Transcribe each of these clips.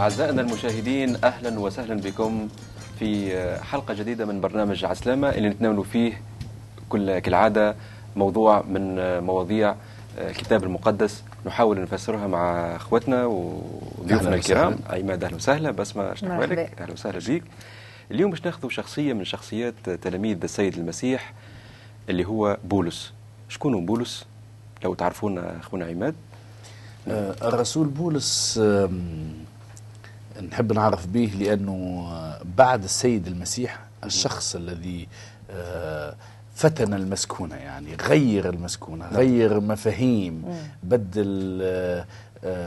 أعزائنا المشاهدين أهلا وسهلا بكم في حلقة جديدة من برنامج عسلامة اللي نتناول فيه كل كالعادة موضوع من مواضيع الكتاب المقدس. نحاول نفسرها مع أخوتنا وضيوفنا الكرام. عماد أهلا وسهلا. بسمة احوالك أهلا وسهلا بك اليوم باش ناخذ شخصية من شخصيات تلاميذ السيد المسيح اللي هو بولس. شكون بولس؟ لو تعرفون أخونا عماد. آه الرسول بولس آه نحب نعرف به لأنه بعد السيد المسيح الشخص الذي آه فتن المسكونة يعني غير المسكونة غير مفاهيم بدل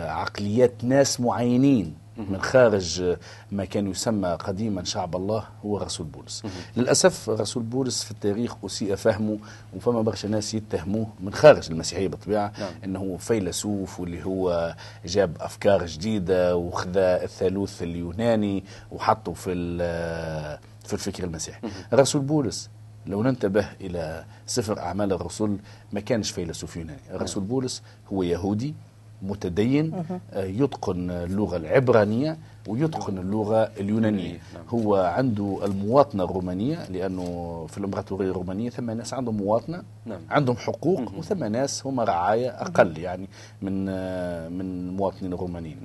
عقليات ناس معينين. من خارج ما كان يسمى قديما شعب الله هو رسول بولس. للأسف رسول بولس في التاريخ أسيء فهمه وفما برشا ناس يتهموه من خارج المسيحية بالطبيعة نعم. أنه فيلسوف واللي هو جاب أفكار جديدة وخذ الثالوث اليوناني وحطه في في الفكر المسيحي. رسول بولس لو ننتبه إلى سفر أعمال الرسل ما كانش فيلسوف يوناني. الرسول بولس هو يهودي متدين يتقن اللغة العبرانية ويتقن اللغة اليونانية. هو عنده المواطنة الرومانية لأنه في الإمبراطورية الرومانية ثم ناس عندهم مواطنة عندهم حقوق وثم ناس هم رعاية أقل يعني من من المواطنين الرومانيين.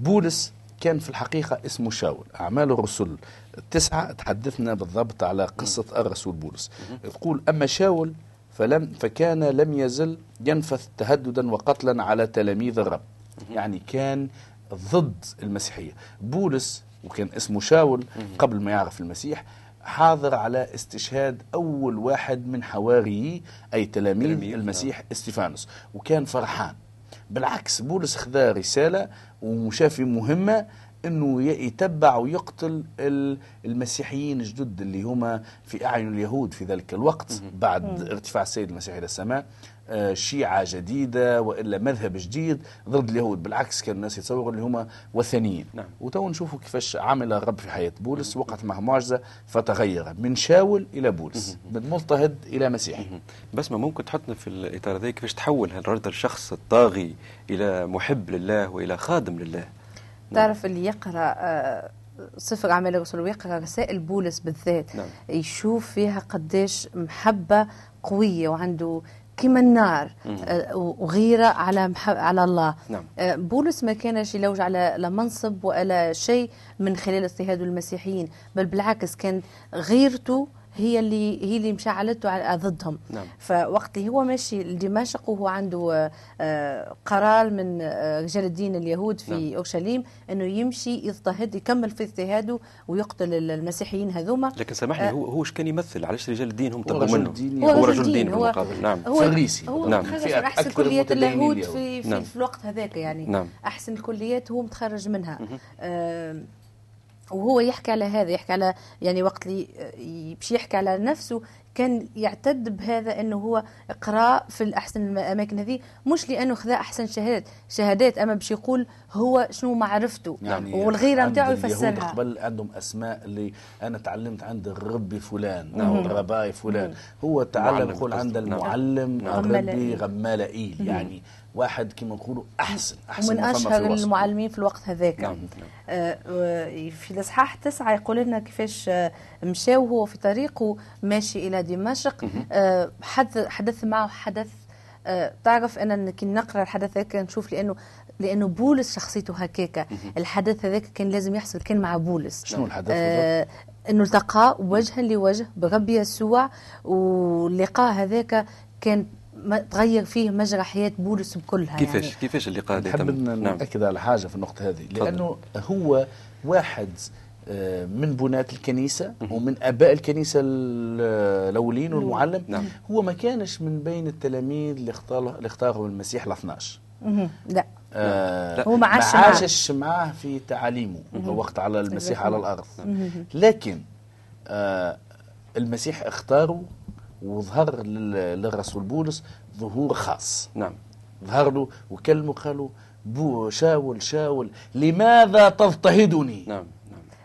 بولس كان في الحقيقة اسمه شاول. أعمال الرسل التسعة تحدثنا بالضبط على قصة الرسول بولس. تقول أما شاول فلم فكان لم يزل ينفث تهددا وقتلا على تلاميذ الرب. يعني كان ضد المسيحية. بولس وكان اسمه شاول قبل ما يعرف المسيح حاضر على استشهاد أول واحد من حواريي أي تلاميذ المسيح إستيفانوس. وكان فرحان. بالعكس بولس خذا رسالة وشافي مهمة إنه يتبع ويقتل المسيحيين الجدد اللي هما في أعين اليهود في ذلك الوقت بعد ارتفاع السيد المسيح إلى السماء. شيعة جديدة وإلا مذهب جديد ضد اليهود بالعكس كان الناس يتصوروا اللي هما وثنيين. نعم. وتو نشوفوا كيفاش عمل الرب في حياة بولس وقعت معه معجزة فتغير من شاول إلى بولس من مضطهد إلى مسيحي. بس ما ممكن تحطنا في الإطار هذا كيفاش تحول هالرجل الشخص الطاغي إلى محب لله وإلى خادم لله؟ تعرف اللي يقرأ سفر أعمال الرسل ويقرأ رسائل بولس بالذات نعم. يشوف فيها قديش محبة قوية وعنده كما النار وغيرة على على الله نعم. بولس ما كانش يلوج على لا منصب ولا شيء من خلال اضطهاد المسيحيين بل بالعكس كان غيرته هي اللي هي اللي مشعلته ضدهم. نعم. فوقت اللي هو ماشي لدمشق وهو عنده قرار من رجال الدين اليهود في نعم. أورشليم إنه يمشي يضطهد يكمل في اجتهاده ويقتل المسيحيين هذوما. لكن سامحني هو هو كان يمثل؟ علاش رجال الدين هم طلبوا منه دين هو رجل دين هو المقابل نعم. هو فريسي هو نعم. أحسن كليات اليهود في في, نعم. في الوقت هذاك يعني. نعم. أحسن الكليات هو متخرج منها. آه وهو يحكي على هذا يحكي على يعني وقت اللي باش يحكي على نفسه كان يعتد بهذا إنه هو قراء في الأحسن الأماكن هذه مش لأنه خذا أحسن شهادات شهادات أما باش يقول هو شنو معرفته يعني والغيرة نتاعو يفسرها. قبل عندهم أسماء اللي أنا تعلمت عند الرب فلان أو الرباي فلان. هو تعلم يقول عند المعلم نعم. الربي غمال ايل يعني. واحد كما نقولوا أحسن أحسن ومن أشهر المعلمين في الوقت هذاك. نعم. آه في الإصحاح تسعه يقول لنا كيفاش مشى وهو في طريقه ماشي إلى دمشق. آه حدث حدث معه حدث آه تعرف أنا كي نقرأ الحدث هذاك نشوف لأنه لأنه بولس شخصيته هكاكا. الحدث هذاك كان لازم يحصل كان مع بولس. شنو الحدث آه إنه التقى وجها لوجه برب يسوع واللقاء هذاك كان تغير فيه مجرى حياة بولس بكلها كيفاش يعني. كيفاش اللقاء هذا نحب نأكد على حاجة في النقطة هذه لأنه هو واحد من بناة الكنيسة ومن أباء الكنيسة الأولين والمعلم. نعم. هو ما كانش من بين التلاميذ اللي اختاروا اللي اختاروا المسيح ال 12 لا. آه هو ما عاشش معاه عاشش معاه في تعاليمه. وقت على المسيح على الأرض. لكن آه المسيح اختاره وظهر للرسول بولس ظهور خاص. نعم. ظهر له وكلمه قالوا بو شاول شاول لماذا تضطهدني؟ نعم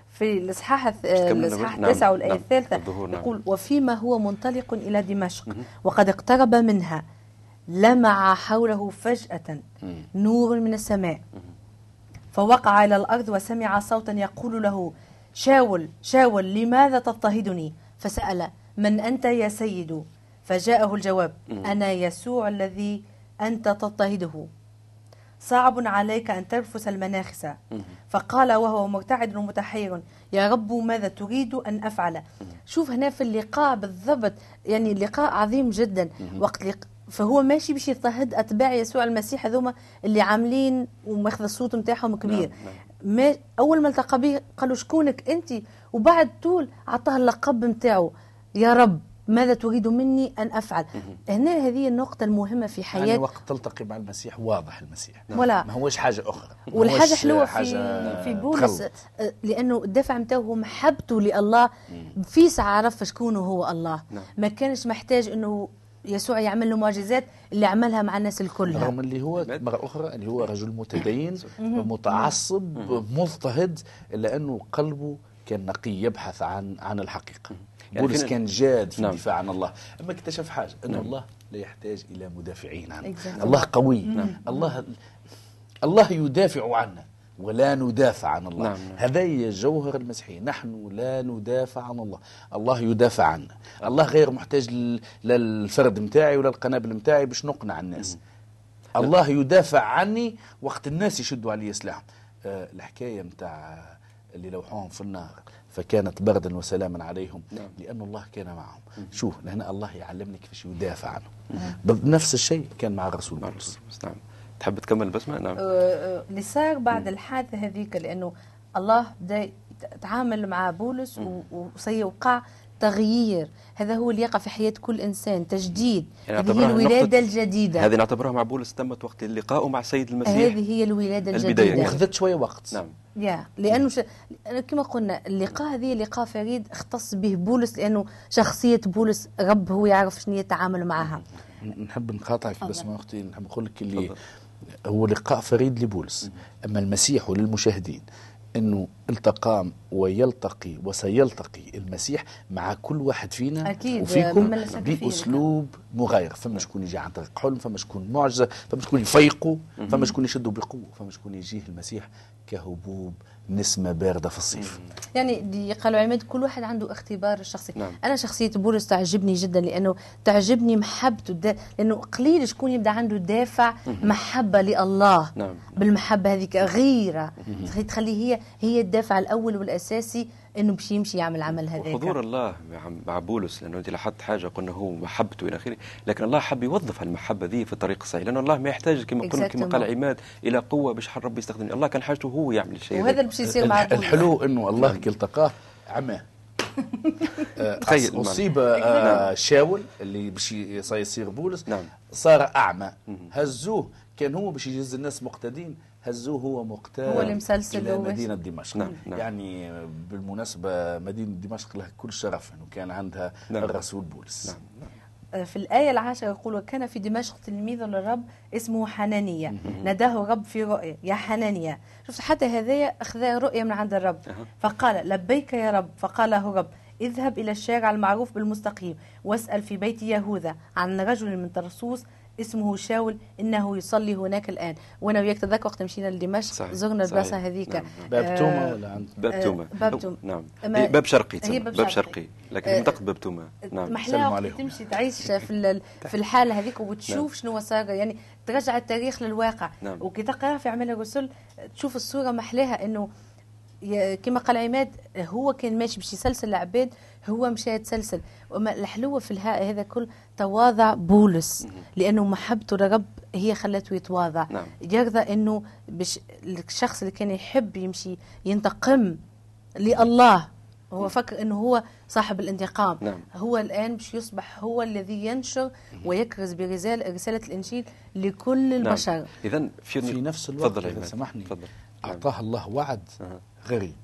في الإصحاح الإصحاح نعم. التاسع والآية نعم. الثالثة نعم. يقول وفيما هو منطلق إلى دمشق وقد اقترب منها لمع حوله فجأة نور من السماء فوقع إلى الأرض وسمع صوتا يقول له شاول شاول لماذا تضطهدني؟ فسأل من أنت يا سيد؟ فجاءه الجواب أنا يسوع الذي أنت تضطهده. صعب عليك أن ترفس المناخس. فقال وهو مرتعد ومتحير يا رب ماذا تريد أن أفعل؟ شوف هنا في اللقاء بالضبط يعني اللقاء عظيم جدا. وقت لق... فهو ماشي باش يضطهد أتباع يسوع المسيح هذوما اللي عاملين وماخذ الصوت نتاعهم كبير. نعم. نعم. ما أول ما التقى به قالوا شكونك أنت؟ وبعد طول اعطاه اللقب نتاعو يا رب ماذا تريد مني أن أفعل؟ هنا هذه النقطة المهمة في حياة يعني وقت تلتقي مع المسيح واضح المسيح. نعم. ولا ما هوش حاجة أخرى. والحاجة حلوة في في بولس آه، لأنه الدافع نتاعو هو محبته لله. في ساعة عرف شكون هو الله. نعم. ما كانش محتاج إنه يسوع يعمل له معجزات اللي عملها مع الناس الكل. رغم اللي هو مرة أخرى اللي هو رجل متدين متعصب مضطهد إلا أنه قلبه كان نقي يبحث عن عن الحقيقة. يعني بولس كان جاد في نعم. الدفاع عن الله. أما اكتشف حاجة أن نعم. الله لا يحتاج إلى مدافعين عنه. الله قوي. نعم. الله الله يدافع عنا ولا ندافع عن الله. نعم. نعم. هذا هي جوهر المسيحية. نحن لا ندافع عن الله. الله يدافع عنا الله غير محتاج للفرد متاعي ولا القنابل متاعي باش نقنع الناس. الله يدافع عني وقت الناس يشدوا علي سلاح أه الحكاية متاع اللي لوحوهم في النار فكانت بردا وسلاما عليهم نعم. لأن الله كان معهم. مم. شوف لأن الله يعلمني كيفاش يدافع عنه بنفس الشيء كان مع الرسول بولس نعم. تحب تكمل بسمة نعم. أه، أه، اللي صار بعد الحادثة هذيك لأنه الله بدأ يتعامل مع بولس وسيوقع تغيير هذا هو اللي يقع في حياة كل إنسان تجديد. يعني هذه هي الولادة الجديدة. هذه نعتبرها مع بولس تمت وقت اللقاء مع السيد المسيح هذه هي الولادة الجديدة. أخذت شوية وقت. نعم. يا لأنه ش... كما قلنا اللقاء هذه لقاء فريد اختص به بولس لأنه شخصية بولس رب هو يعرف شنو يتعامل معها. نحب نقاطعك بس ما أختي نحب نقول لك اللي هو لقاء فريد لبولس. أما المسيح وللمشاهدين إنه التقى ويلتقي وسيلتقي المسيح مع كل واحد فينا أكيد وفيكم بأسلوب مغاير. فما شكون يجي عن طريق حلم فما شكون معجزة فما شكون يفيقوا فما شكون يشدوا بقوه فما شكون يجيه المسيح كهبوب نسمة باردة في الصيف. يعني دي قالوا عماد كل واحد عنده اختبار الشخصي نعم. أنا شخصية بولس تعجبني جدا لأنه تعجبني محبته دا لأنه قليل شكون يبدأ عنده دافع محبة لله. نعم. بالمحبة هذيك غيرة. تخلي هي هي الدافع الأول والأساسي إنه باش يمشي يعمل عمل هذاك. حضور الله مع بولس لأنه أنت لاحظت حاجة قلنا هو محبته إلى آخره. لكن الله حب يوظف المحبة ذي في الطريق الصحيح لأنه الله ما يحتاج كما قلنا كما قال عماد إلى قوة باش ربي يستخدم الله كان حاجته هو يعمل الشيء وهذا اللي باش يصير مع الحلو إنه الله كي التقاه عماه تخيل أصيب آه نعم. شاول اللي باش يصير بولس نعم. صار أعمى. هزوه. كان هو باش يجز الناس مقتدين. هزوه هو مقتدى هو اللي مسلسل إلى مدينة دمشق نعم. نعم. يعني بالمناسبة مدينة دمشق لها كل شرف أنه كان عندها نعم. الرسول بولس نعم. نعم. آه، في الآية العاشرة يقول وكان في دمشق تلميذ للرب اسمه حنانية ناداه الرب في رؤية يا حنانية شفت حتى هذايا أخذ رؤية من عند الرب فقال لبيك يا رب فقال له الرب اذهب إلى الشارع المعروف بالمستقيم واسأل في بيت يهوذا عن رجل من ترسوس اسمه شاول إنه يصلي هناك الآن. وأنا وياك تذكر وقت مشينا لدمشق. زرنا البلاصة هذيك. نعم. باب توما ولا عند باب توما. باب توما. نعم. باب شرقي هي باب, باب شرقي. لكن منطقه باب توما. نعم. محلاها تمشي تعيش في في الحاله هذيك وتشوف نعم. شنو صار يعني ترجع التاريخ للواقع. نعم. وكي تقرأ في اعمال الرسل تشوف الصورة محلاها إنه كما قال عماد هو كان ماشي باش يسلسل العباد هو مشى يتسلسل وما الحلوة في هذا كل تواضع بولس لأنه محبته لرب هي خلته يتواضع. نعم. يرضى إنه بش الشخص اللي كان يحب يمشي ينتقم لله. هو فكر إنه هو صاحب الانتقام. نعم. هو الآن باش يصبح هو الذي ينشر ويكرز برساله رسالة الإنجيل لكل نعم. البشر. نعم. اذا في, في نفس الوقت إذا سامحني أعطاه الله وعد غريب.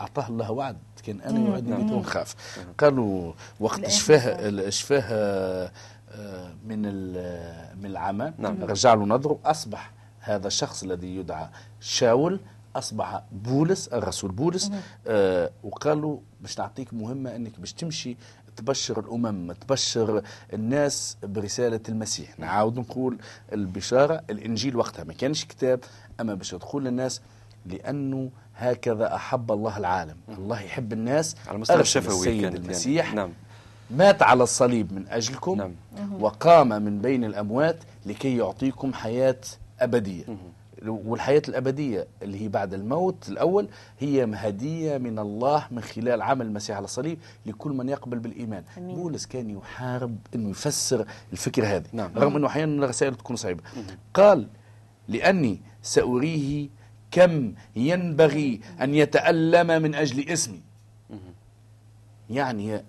أعطاه الله وعد كان أنا يوعدني نعم. خاف. قالوا وقت شفاه شفاه آه، من من العمى. نعم. رجع له نظره أصبح هذا الشخص الذي يدعى شاول. أصبح بولس الرسول بولس. آه وقالوا باش نعطيك مهمة إنك باش تمشي تبشر الأمم تبشر الناس برسالة المسيح. نعاود نقول البشارة الإنجيل وقتها ما كانش كتاب أما باش تقول للناس لأنه هكذا أحب الله العالم. الله يحب الناس على مستوى أرسل الشفوي السيد كانت المسيح. يعني. نعم. مات على الصليب من أجلكم نعم. وقام من بين الأموات لكي يعطيكم حياة أبدية. والحياة الأبدية اللي هي بعد الموت الأول هي هدية من الله من خلال عمل المسيح على الصليب لكل من يقبل بالإيمان. أمين. بولس كان يحارب أنه يفسر الفكرة هذه. نعم. رغم أنه أحيانا الرسائل تكون صعبة قال لأني سأريه كم ينبغي أن يتألم من أجل اسمي؟ يعني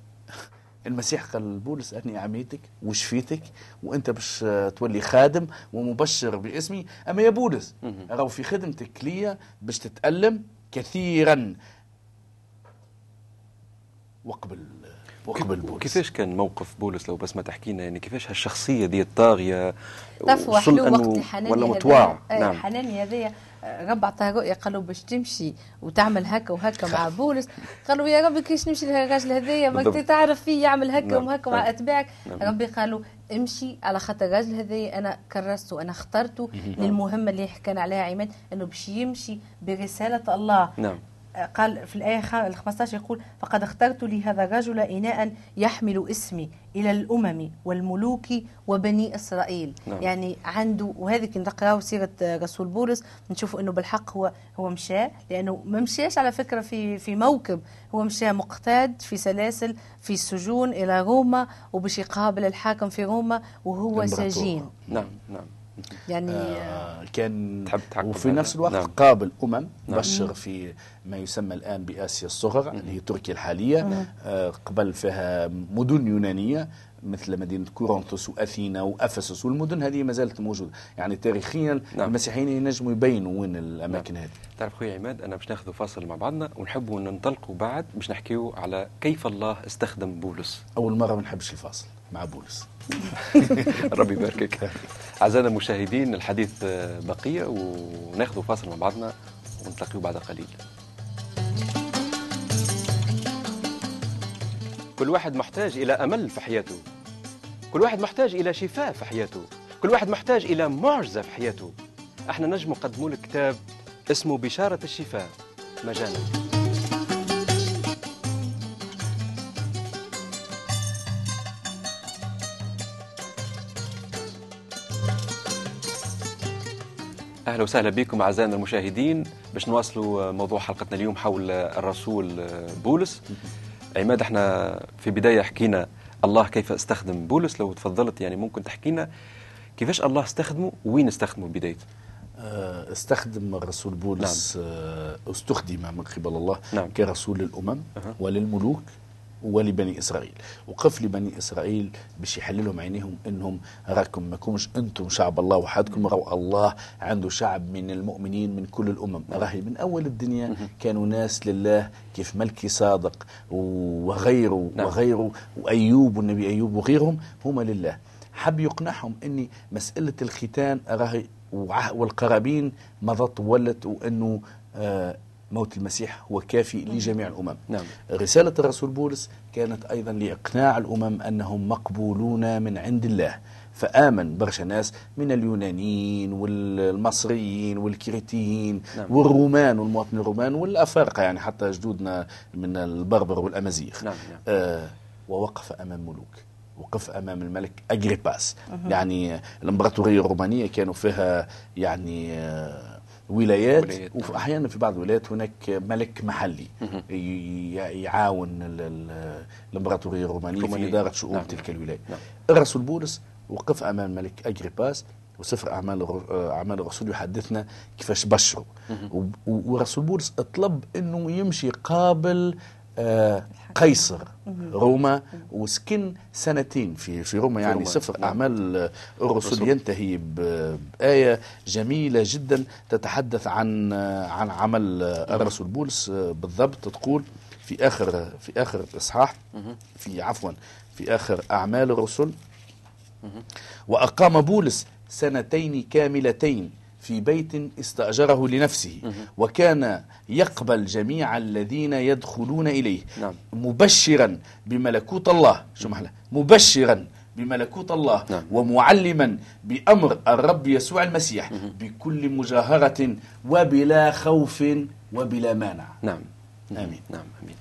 المسيح قال لبولس أني عميتك وشفيتك وأنت باش تولي خادم ومبشر باسمي. أما يا بولس راهو في خدمتك ليا باش تتألم كثيرا. وقبل وقبل بولس. كيفاش كان موقف بولس؟ لو بس ما تحكينا يعني كيفاش هالشخصية دي الطاغية وصل حلو وقت الحناني ولا مطواع آه، نعم. الحناني هذايا. رب عطاه رؤية قالوا باش تمشي وتعمل هكا وهكا مع بولس. قالوا يا ربي كيش نمشي للراجل هذايا ما تعرف فيه يعمل هكا نعم، وهكا نعم. مع أتباعك. نعم. ربي قالوا امشي على خاطر الراجل هذايا أنا كرسته أنا اخترته للمهمه اللي حكينا عليها عماد إنه باش يمشي برسالة الله. نعم. قال في الآية خ- ال 15 يقول فقد اخترت لي هذا الرجل إناء يحمل اسمي إلى الأمم والملوك وبني إسرائيل نعم. يعني عنده وهذه كي نقراو سيرة رسول بولس نشوفوا أنه بالحق هو هو مشى لأنه ما مشاش على فكرة في في موكب هو مشى مقتاد في سلاسل في السجون إلى روما وباش يقابل الحاكم في روما وهو. سجين نعم نعم يعني آه، كان تحب وفي؟ نفس الوقت نعم. قابل أمم نعم. بشر في ما يسمى الآن بآسيا الصغرى اللي هي تركيا الحالية آه، قبل فيها مدن يونانية مثل مدينة كورنثوس وأثينا وأفسس والمدن هذه ما زالت موجودة يعني تاريخيا نعم. المسيحيين ينجموا يبينوا وين الأماكن هذه تعرف خويا عماد أنا باش ناخذ فاصل مع بعضنا ونحبوا ننطلقوا بعد باش نحكيو على كيف الله استخدم بولس أول مرة ما نحبش الفاصل مع بولس. ربي يباركك. أعزائنا المشاهدين الحديث بقية وناخذ فاصل مع بعضنا ونتلاقيو بعد قليل. كل واحد محتاج إلى أمل في حياته. كل واحد محتاج إلى شفاء في حياته. كل واحد محتاج إلى معجزة في حياته. إحنا نجم نقدموا لك كتاب اسمه بشارة الشفاء. مجانا. أهلا وسهلا بكم أعزائنا المشاهدين. باش نواصلوا موضوع حلقتنا اليوم حول الرسول بولس. عماد إحنا في بداية حكينا الله كيف استخدم بولس. لو تفضلت يعني ممكن تحكينا كيفاش الله استخدمه وين استخدمه بدايته آه، استخدم الرسول بولس آه، استخدم من قبل الله نعم. كرسول للأمم أها. وللملوك. ولبني إسرائيل. وقف لبني إسرائيل باش يحللهم عينيهم إنهم راكم. ما كومش أنتم شعب الله وحدكم راهو الله عنده شعب من المؤمنين من كل الأمم. راهي من أول الدنيا كانوا ناس لله كيف ملكي صادق وغيره نعم. وغيره وأيوب والنبي أيوب وغيرهم هم لله. حب يقنعهم أن مسألة الختان راهي والقرابين مضت ولت وأنه آه، موت المسيح هو كافي لجميع الأمم. نعم. رسالة الرسول بولس كانت أيضا لإقناع الأمم أنهم مقبولون من عند الله. فآمن برشا ناس من اليونانيين والمصريين والكريتيين نعم. والرومان والمواطنين الرومان والأفارقة يعني حتى جدودنا من البربر والأمازيغ. نعم، نعم. آه ووقف أمام ملوك. وقف أمام الملك أجريباس. يعني الإمبراطورية الرومانية كانوا فيها يعني آه، ولايات, ولايات، نعم. واحيانا في بعض الولايات هناك ملك محلي يعاون ال- ال- الإمبراطورية الرومانية في. إدارة شؤون نعم. تلك الولاية نعم. الرسول بولس وقف أمام الملك اجريباس وسفر أعمال أعمال الرسول يحدثنا كيفاش بشروا ورسول بولس طلب إنه يمشي قابل قيصر روما وسكن سنتين في في روما. يعني روما، سفر نعم. أعمال آه، الرسل. ينتهي بآية جميلة جدا تتحدث عن آه، عن عمل آه، الرسول. بولس آه، بالضبط تقول في اخر في آخر إصحاح في عفوا في آخر أعمال الرسل وأقام بولس سنتين كاملتين في بيت استأجره لنفسه وكان يقبل جميع الذين يدخلون إليه. نعم. مبشرا بملكوت الله. شو محله مبشرا بملكوت الله. نعم. ومعلما بأمر الرب يسوع المسيح. بكل مجاهرة وبلا خوف وبلا مانع. نعم. آمين. نعم. آمين.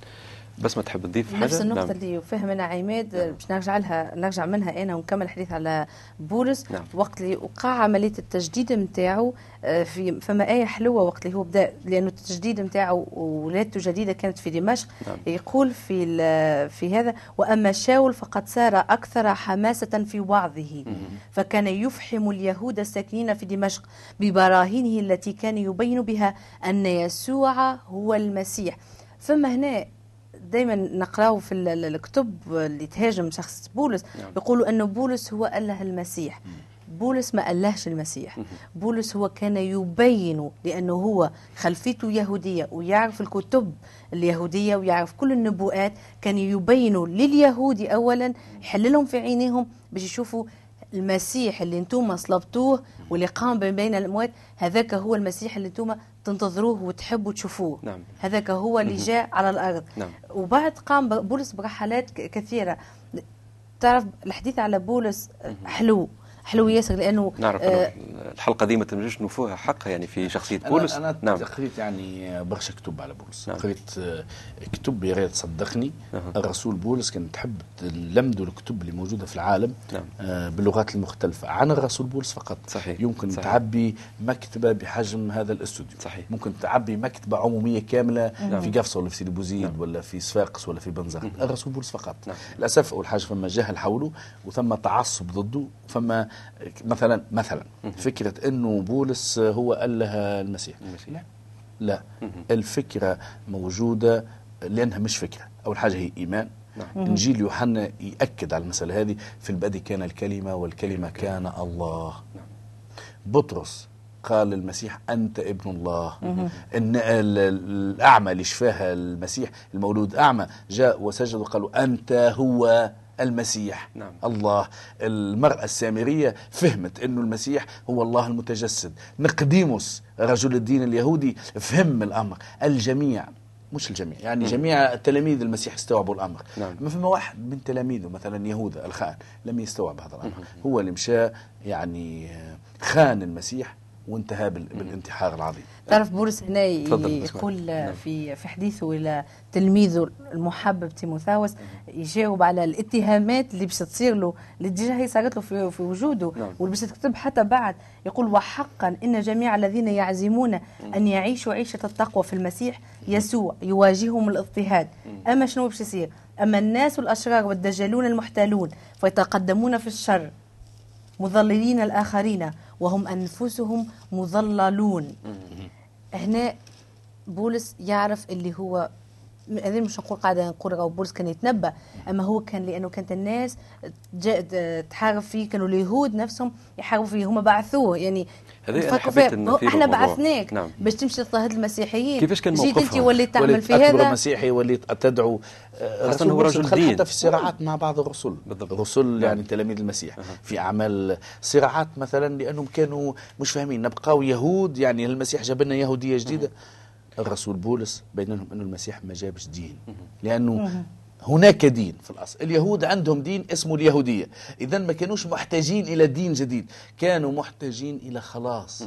بس ما تحب تضيف حاجة نفس النقطة نعم. اللي فهمنا عماد باش نرجع لها نرجع منها أنا ونكمل الحديث على بولس نعم. وقت اللي وقع عملية التجديد نتاعو آه، في فما آية حلوة وقت اللي هو بدأ لأنه التجديد نتاعو ولادته جديدة كانت في دمشق نعم. يقول في في هذا وأما شاول فقد صار أكثر حماسة في وعظه فكان يفحم اليهود الساكنين في دمشق ببراهينه التي كان يبين بها أن يسوع هو المسيح ثم هنا دائما نقراو في ال- ال- الكتب اللي تهاجم شخص بولس نعم. يقولوا أنه بولس هو أله المسيح. بولس ما ألهش المسيح. بولس هو كان يبين لأنه هو خلفيته يهودية ويعرف الكتب اليهودية ويعرف كل النبوءات. كان يبينوا لليهود أولا يحللهم في عينيهم باش يشوفوا المسيح اللي أنتم صلبتوه واللي قام بين الاموات هذاك هو المسيح اللي أنتم تنتظروه وتحبوا تشوفوه. نعم. هذاك هو اللي جاء على الأرض. نعم. وبعد قام بولس برحلات كثيرة. تعرف الحديث على بولس حلو. حلو ياسر لأنه نعرف آه الحلقة دي ما تنجمش نوفوها حقها يعني في شخصية بولس أنا نعم قريت يعني برشا كتب على بولس نعم. قريت آه، كتب يا ريت تصدقني أها. الرسول بولس كان تحب تلمدوا الكتب اللي موجودة في العالم نعم. آه، باللغات المختلفة عن الرسول بولس فقط صحيح. يمكن صحيح. تعبي مكتبة بحجم هذا الاستوديو صحيح. ممكن تعبي مكتبة عمومية كاملة نعم. في قفصة ولا في سيدي بوزيد نعم. ولا في صفاقس ولا في بنزرت الرسول بولس فقط نعم. للأسف أول حاجة فما جهل حوله وثم تعصب ضده وثم مثلا مثلا فكرة أنه بولس هو أله المسيح. المسيح. لا. الفكرة موجودة لأنها مش فكرة. أول حاجة هي إيمان. نعم. إنجيل يوحنا يأكد على المسألة هذه. في البدء كان الكلمة والكلمة كان الله. نعم. بطرس قال للمسيح أنت ابن الله. إن ال- ال- الأعمى اللي شفاها المسيح المولود أعمى جاء وسجد وقالوا أنت هو. المسيح. نعم. الله المرأة السامرية فهمت أنه المسيح هو الله المتجسد. نقديموس رجل الدين اليهودي فهم الأمر. الجميع مش الجميع يعني جميع تلاميذ المسيح استوعبوا الأمر. نعم. ما فما واحد من تلاميذه مثلا يهوذا الخائن لم يستوعب هذا الأمر. هو اللي مشى يعني خان المسيح وانتهى بال- بالانتحار العظيم. تعرف بولس هنا يقول نعم. في في حديثه إلى تلميذه المحبب تيموثاوس يجاوب على الاتهامات اللي باش تصير له اللي ديجا هي صارت له في, في وجوده نعم. واللي باش تكتب حتى بعد. يقول وحقا إن جميع الذين يعزمون أن يعيشوا عيشة التقوى في المسيح يسوع يواجههم الاضطهاد. أما شنو باش يصير؟ أما الناس الأشرار والدجالون المحتالون فيتقدمون في الشر مضللين الآخرين وهم أنفسهم مضللون. هنا بولس يعرف اللي هو هذه مش نقول قاعدة نقول راهو بولس كان يتنبأ أما هو كان لأنه كانت الناس جاء تحارب فيه كانوا اليهود نفسهم يحاربوا فيه هم بعثوه يعني تفكروا فيه. أحنا. بعثناك نعم. باش تمشي تضطهد المسيحيين كيفاش كان جيت أنت؟ وليت تعمل وليت في هذا مسيحي وليت تدعو آه، خاصة رسول هو رجل دين. حتى في صراعات مع بعض الرسل بالضبط. الرسل يعني تلاميذ المسيح في أعمال صراعات مثلا لأنهم كانوا مش فاهمين نبقاو يهود يعني المسيح جاب لنا يهودية جديدة الرسول بولس بين لهم أنه المسيح ما جابش دين. لأنه هناك دين في الأصل. اليهود عندهم دين اسمه اليهودية. إذا ما كانوش محتاجين إلى دين جديد. كانوا محتاجين إلى خلاص.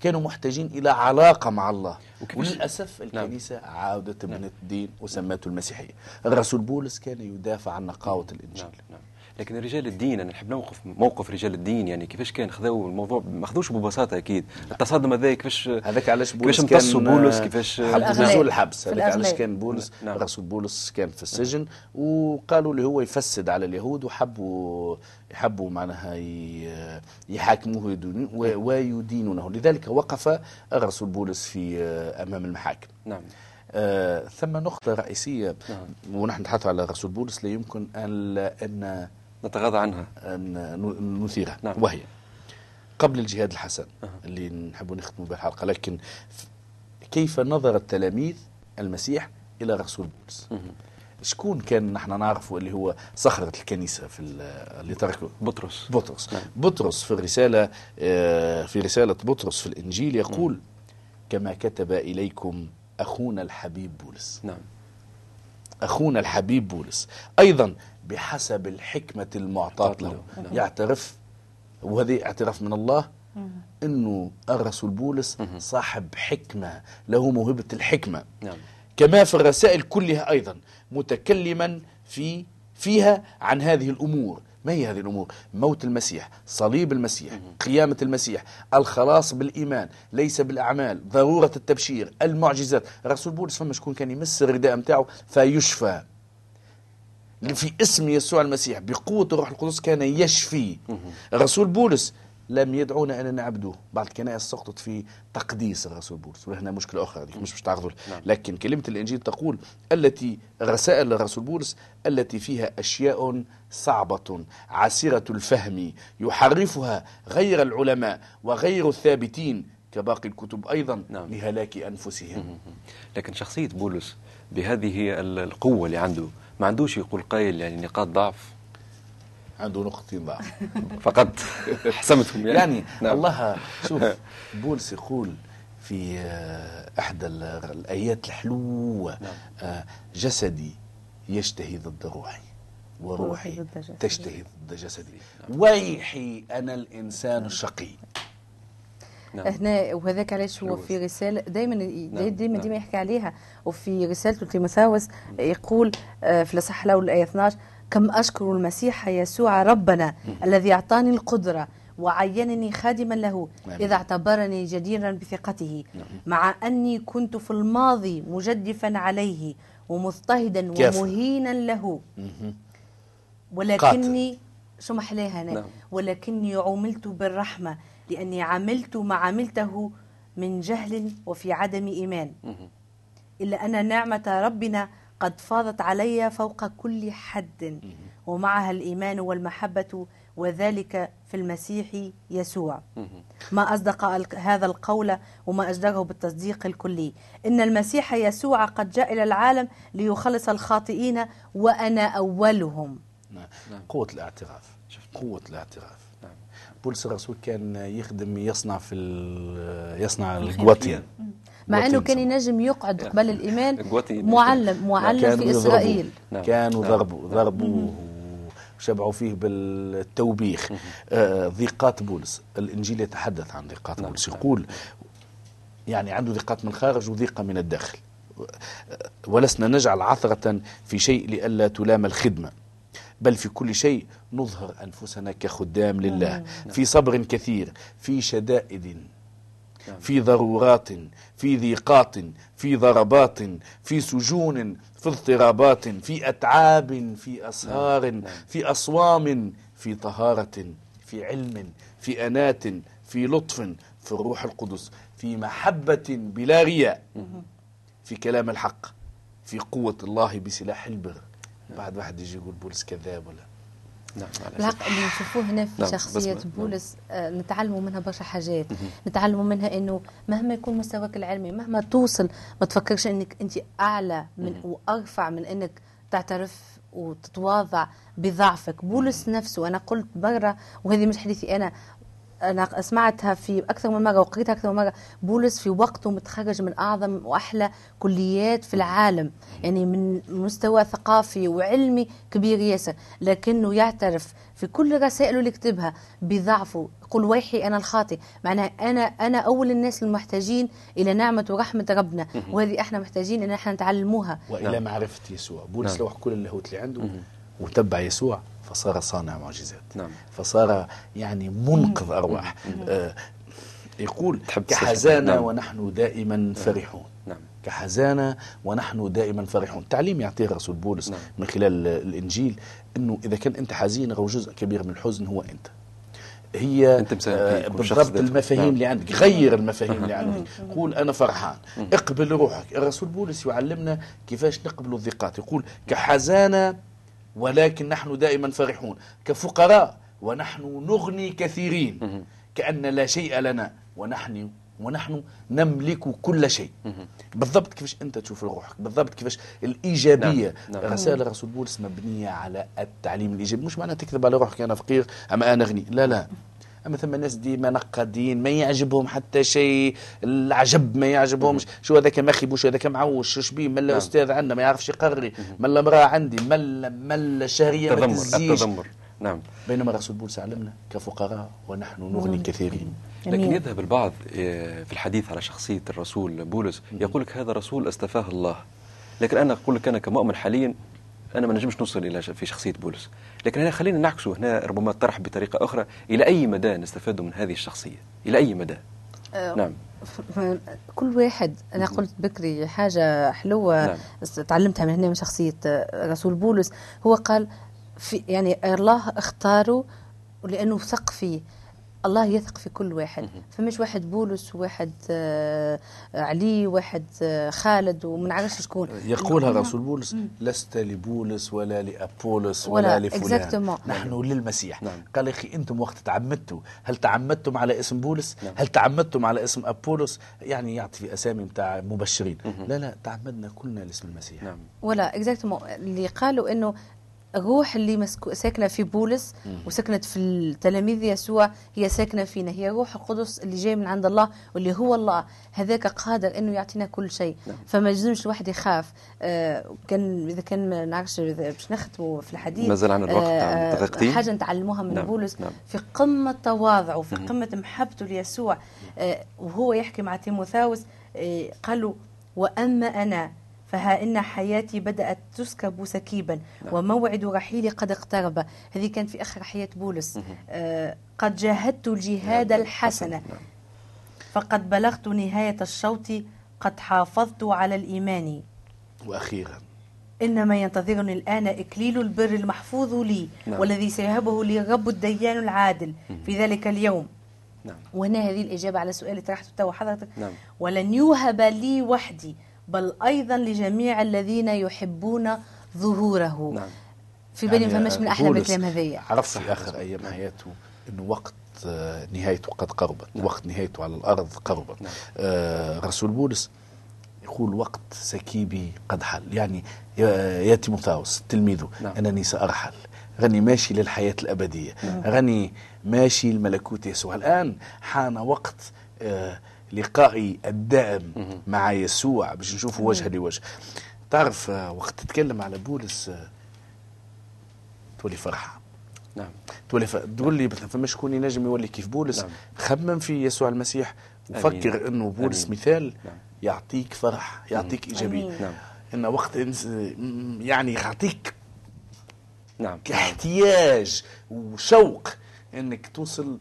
كانوا محتاجين إلى علاقة مع الله. وللأسف نعم. الكنيسة عاودت من الدين وسمته المسيحية. الرسول بولس كان يدافع عن نقاوة الإنجيل. نعم نعم. لكن رجال الدين أنا نحب نوقف موقف رجال الدين يعني كيفاش كان خذوا الموضوع ما خذوش ببساطة أكيد التصادم هذا كيفاش هذاك علاش بولس كيفاش امتصوا بولس كيفاش. نزول الحبس هذاك علاش. كان بولس نعم. الرسول بولس كان في السجن وقالوا له هو يفسد على اليهود وحبوا يحبوا معناها يحاكموه ويدينونه لذلك وقف الرسول بولس في أمام المحاكم نعم آه، ثم نقطة رئيسية نعم. ونحن نتحدث على الرسول بولس لا يمكن أن أن نتغاضى عنها. نثيرها. نعم. وهي قبل الجهاد الحسن اللي نحب نختم به الحلقة لكن كيف نظر التلاميذ المسيح إلى رسول بولس؟ شكون كان نحن نعرفه اللي هو صخرة الكنيسة في ال- اللي تركه؟ بطرس. بطرس. نعم. بطرس في الرسالة آه، في رسالة بطرس في الإنجيل يقول كما كتب إليكم أخونا الحبيب بولس. نعم. أخونا الحبيب بولس. أيضا بحسب الحكمة المعطاة له. نعم. يعترف وهذه اعتراف من الله أنه الرسول بولس صاحب حكمة له موهبة الحكمة. نعم. كما في الرسائل كلها أيضا متكلما في فيها عن هذه الأمور. ما هي هذه الأمور؟ موت المسيح صليب المسيح قيامة المسيح الخلاص بالإيمان ليس بالأعمال ضرورة التبشير المعجزات. رسول بولس فما شكون كان يمس الرداء متاعه فيشفى. في اسم يسوع المسيح بقوة الروح القدس كان يشفي. الرسول بولس لم يدعونا أن نعبدوه بعض الكنائس سقطت في تقديس الرسول بولس وهنا مشكلة أخرى دي مش مش تعرضوا. نعم. لكن كلمة الإنجيل تقول التي رسائل الرسول بولس التي فيها أشياء صعبة عسيرة الفهم يحرفها غير العلماء وغير الثابتين كباقي الكتب أيضا نعم. لهلاك أنفسهم لكن شخصية بولس بهذه ال- القوة اللي عنده ما عندوش يقول قايل يعني نقاط ضعف عنده نقطتين ضعف فقط حسمتهم يعني, يعني نعم. الله شوف بولس يقول في آه، إحدى ال- الآيات الحلوة نعم. آه، جسدي يشتهي ضد روحي روحي وروحي ضد. تشتهي ضد جسدي ويحي أنا الإنسان الشقي نعم. هنا وهذاك علاش هو. في رسالة دائما نعم، دائما نعم. ديما يحكي عليها وفي رسالته تيموثاوس يقول آه، في الأصحاح الأول الآية 12 كم أشكر المسيح يسوع ربنا الذي أعطاني القدرة وعينني خادما له. إذا اعتبرني جديرا بثقته مع أني كنت في الماضي مجدفا عليه ومضطهدا. ومهينا له. ولكني شو محلاها هنا نعم. ولكني عملت بالرحمة لأني عملت ما عملته من جهل وفي عدم إيمان. إلا أن نعمة ربنا قد فاضت علي فوق كل حد ومعها الإيمان والمحبة وذلك في المسيح يسوع. ما أصدق هذا القول وما أجدره بالتصديق الكلي إن المسيح يسوع قد جاء إلى العالم ليخلص الخاطئين وأنا أولهم نعم. قوة الاعتراف قوة الاعتراف. بولس الرسول كان يخدم يصنع في ال- يصنع الخيمة. الجواتين مع أنه جواتين كان. ينجم يقعد قبل الإيمان جواتي- معلم معلم في. إسرائيل نعم. كانوا نعم. ضربوا ضربوه وشبعوا فيه بالتوبيخ آه ضيقات بولس الإنجيل يتحدث عن ضيقات نعم. بولس نعم. يقول يعني عنده ضيقات من الخارج وضيقة من الداخل ولسنا نجعل عثرة في شيء لئلا تلام الخدمة بل في كل شيء نظهر أنفسنا كخدام لله. في صبر كثير في شدائد في ضرورات في ضيقات في ضربات في سجون في اضطرابات في أتعاب في أسهار في أصوام في طهارة في علم في أنات في لطف في الروح القدس في محبة بلا رياء في كلام الحق في قوة الله بسلاح البر. بعد واحد يجي يقول بولس كذاب ولا؟ نعم على بالحق اللي نشوفوه هنا في نعم، شخصية بس- بولس آه، نتعلموا منها برشا حاجات. نتعلموا منها إنه مهما يكون مستواك العلمي مهما توصل ما تفكرش إنك أنت أعلى من وأرفع من إنك تعترف وتتواضع بضعفك. بولس نفسه أنا قلت برا وهذه مش حديثي أنا أنا سمعتها في أكثر من مرة وقريتها أكثر من مرة. بولس في وقته متخرج من أعظم وأحلى كليات في العالم. يعني من مستوى ثقافي وعلمي كبير ياسر. لكنه يعترف في كل رسائله اللي كتبها بضعفه. يقول ويحي أنا الخاطئ معناها أنا أنا أول الناس المحتاجين إلى نعمة ورحمة ربنا. وهذه إحنا محتاجين إن إحنا نتعلموها. وإلى نعم. معرفة يسوع. بولس نعم. لوح كل اللاهوت اللي عنده. وتبع يسوع فصار صانع معجزات. نعم. فصار يعني منقذ أرواح. آه يقول. كحزانة نعم. ونحن دائما فرحون. نعم. كحزانة ونحن دائما فرحون. تعليم يعطيه الرسول بولس نعم. من خلال الإنجيل أنه إذا كان أنت حزين أو جزء كبير من الحزن هو أنت. هي أنت مساهم آه، بالضبط. المفاهيم نعم. اللي عندك. غير المفاهيم اللي عندك. قول أنا فرحان. اقبل روحك. الرسول بولس يعلمنا كيفاش نقبل الضيقات. يقول كحزانة ولكن نحن دائما فرحون كفقراء ونحن نغني كثيرين. كأن لا شيء لنا ونحن ونحن نملك كل شيء. بالضبط كيفاش أنت تشوف روحك؟ بالضبط كيفاش الإيجابية. نعم، نعم. رسائل الرسول بولس مبنيه على التعليم الإيجابي. مش معناها تكذب على روحك أنا فقير اما أنا غني. لا لا. أما ثم ناس ديما نقادين ما يعجبهم حتى شيء العجب ما يعجبهمش. شو هذاك مخيب وشو هذاك معوش شو شبيه ملا نعم. أستاذ عندنا ما يعرفش يقري ملا امرأة عندي ملا ملا شهرية ما تزيش. التذمر. نعم. بينما الرسول بولس علمنا كفقراء ونحن نغني كثيرين. لكن يذهب البعض آه، في الحديث على شخصية الرسول بولس يقول لك هذا رسول أستفاه الله. لكن أنا أقول لك أنا كمؤمن حاليا أنا ما نجمش نوصل إلى في شخصية بولس. لكن هنا خلينا نعكسه. هنا ربما طرح بطريقة أخرى. إلى أي مدى نستفاد من هذه الشخصية؟ إلى أي مدى؟ أه نعم. كل واحد أنا قلت بكري حاجة حلوة نعم. تعلمتها من هنا من شخصية رسول بولس. هو قال في يعني الله اختاره لأنه ثق فيه. الله يثق في كل واحد. فمش واحد بولس وواحد آه علي وواحد آه خالد وما نعرفش شكون. يقولها رسول بولس لست لبولس ولا لأبولس ولا, ولا لفلان. نحن للمسيح. نعم. قال يا أخي أنتم وقت تعمدتوا. هل تعمدتم على اسم بولس؟ نعم. هل تعمدتم على اسم أبولس؟ يعني يعطي أسامي بتاع مبشرين. لا لا تعمدنا كلنا لاسم المسيح. نعم. ولا اكزاكتومون اللي قالوا إنه الروح اللي مسكو ساكنة في بولس وسكنت في التلاميذ يسوع هي ساكنة فينا. هي روح القدس اللي جاي من عند الله واللي هو الله. هذاك قادر إنه يعطينا كل شيء. نعم. فما يلزمش الواحد يخاف. آه كان إذا كان ما نعرفش باش نختموا في الحديث مازال عن الوقت آه دقيقتين. حاجة نتعلموها من نعم. بولس نعم. في قمة تواضعه في قمة محبته ليسوع. آه وهو يحكي مع تيموثاوس آه قال له وأما أنا فها إن حياتي بدأت تسكب سكيبا نعم. وموعد رحيلي قد اقترب هذه كانت في آخر حياة بولس آه قد جاهدت الجهاد نعم. الحسن نعم. فقد بلغت نهاية الشوط قد حافظت على الإيمان وأخيرا إنما ينتظرني الآن إكليل البر المحفوظ لي نعم. والذي سيهبه لي الرب الديان العادل في ذلك اليوم نعم. وهنا هذه الإجابة على سؤال طرحته حضرتك نعم. ولن يوهب لي وحدي بل أيضا لجميع الذين يحبون ظهوره. نعم. في بالي يعني ما فهمش من أحلى الكلام هذيا عرفت في آخر أيام حياته أنه وقت آه، نهايته قد قربت. نعم. وقت نهايته على الأرض قربت. نعم. آه رسول بولس يقول وقت سكيبي قد حل. يعني يا تيموثاوس تلميذه. نعم. أنني سأرحل. غني ماشي للحياة الأبدية. نعم. غني ماشي لملكوت يسوع. الآن حان وقت آه لقائي الدائم مع يسوع باش نشوفه وجها لوجه. تعرف آه، وقت تتكلم على بولس آه، تولي فرحة. نعم. تولي ف... تقول لي مثلا فما شكون ينجم يولي كيف؟ بولس نعم. خمم في يسوع المسيح. وفكر إنه بولس أمين. مثال نعم. يعطيك فرح يعطيك إيجابية. نعم. انه وقت يعني يعطيك نعم. احتياج وشوق إنك توصل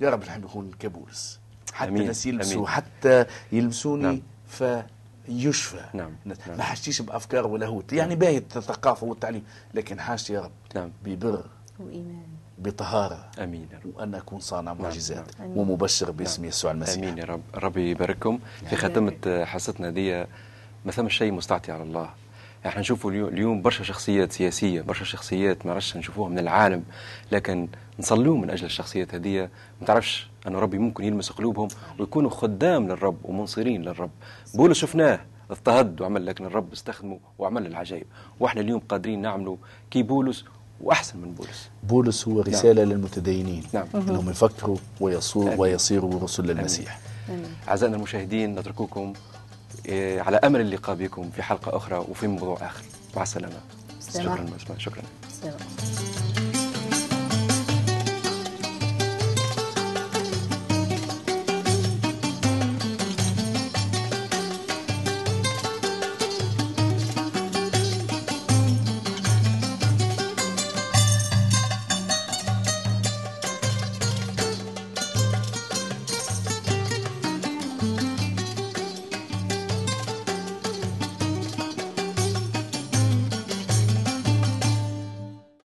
يا رب نحب نكون كبولس. حتى أمين. الناس يلبسوا أمين. حتى يلبسوني نعم. فيشفى نعم. نعم. ما حاجتيش بأفكار ولاهوت يعني باهي الثقافة والتعليم لكن حاجتي يا رب نعم. ببر وإيمان بطهارة أمين يا رب وأن أكون صانع نعم. معجزات نعم. ومبشر باسم نعم. يسوع المسيح أمين يا رب ربي يبارككم في ختمة حصتنا دي ما ثم شيء مستعطي على الله إحنا نشوفوا اليوم برشا شخصيات سياسية برشا شخصيات ما عرفش نشوفوها من العالم لكن نصلوا من أجل الشخصيات هذه ما تعرفش أن ربي ممكن يلمس قلوبهم ويكونوا خدام للرب ومنصرين للرب. بولس شفناه اضطهد وعمل لكن الرب استخدمه وعمل العجائب. وإحنا اليوم قادرين نعملوا كي بولس وأحسن من بولس. بولس هو رسالة نعم. للمتدينين نعم. انهم يفكروا ويصوروا ويصيروا رسل للمسيح. أعزائنا المشاهدين نترككم على أمل اللقاء بكم في حلقة أخرى وفي موضوع آخر. مع السلامة. شكرا شكرا, شكرا.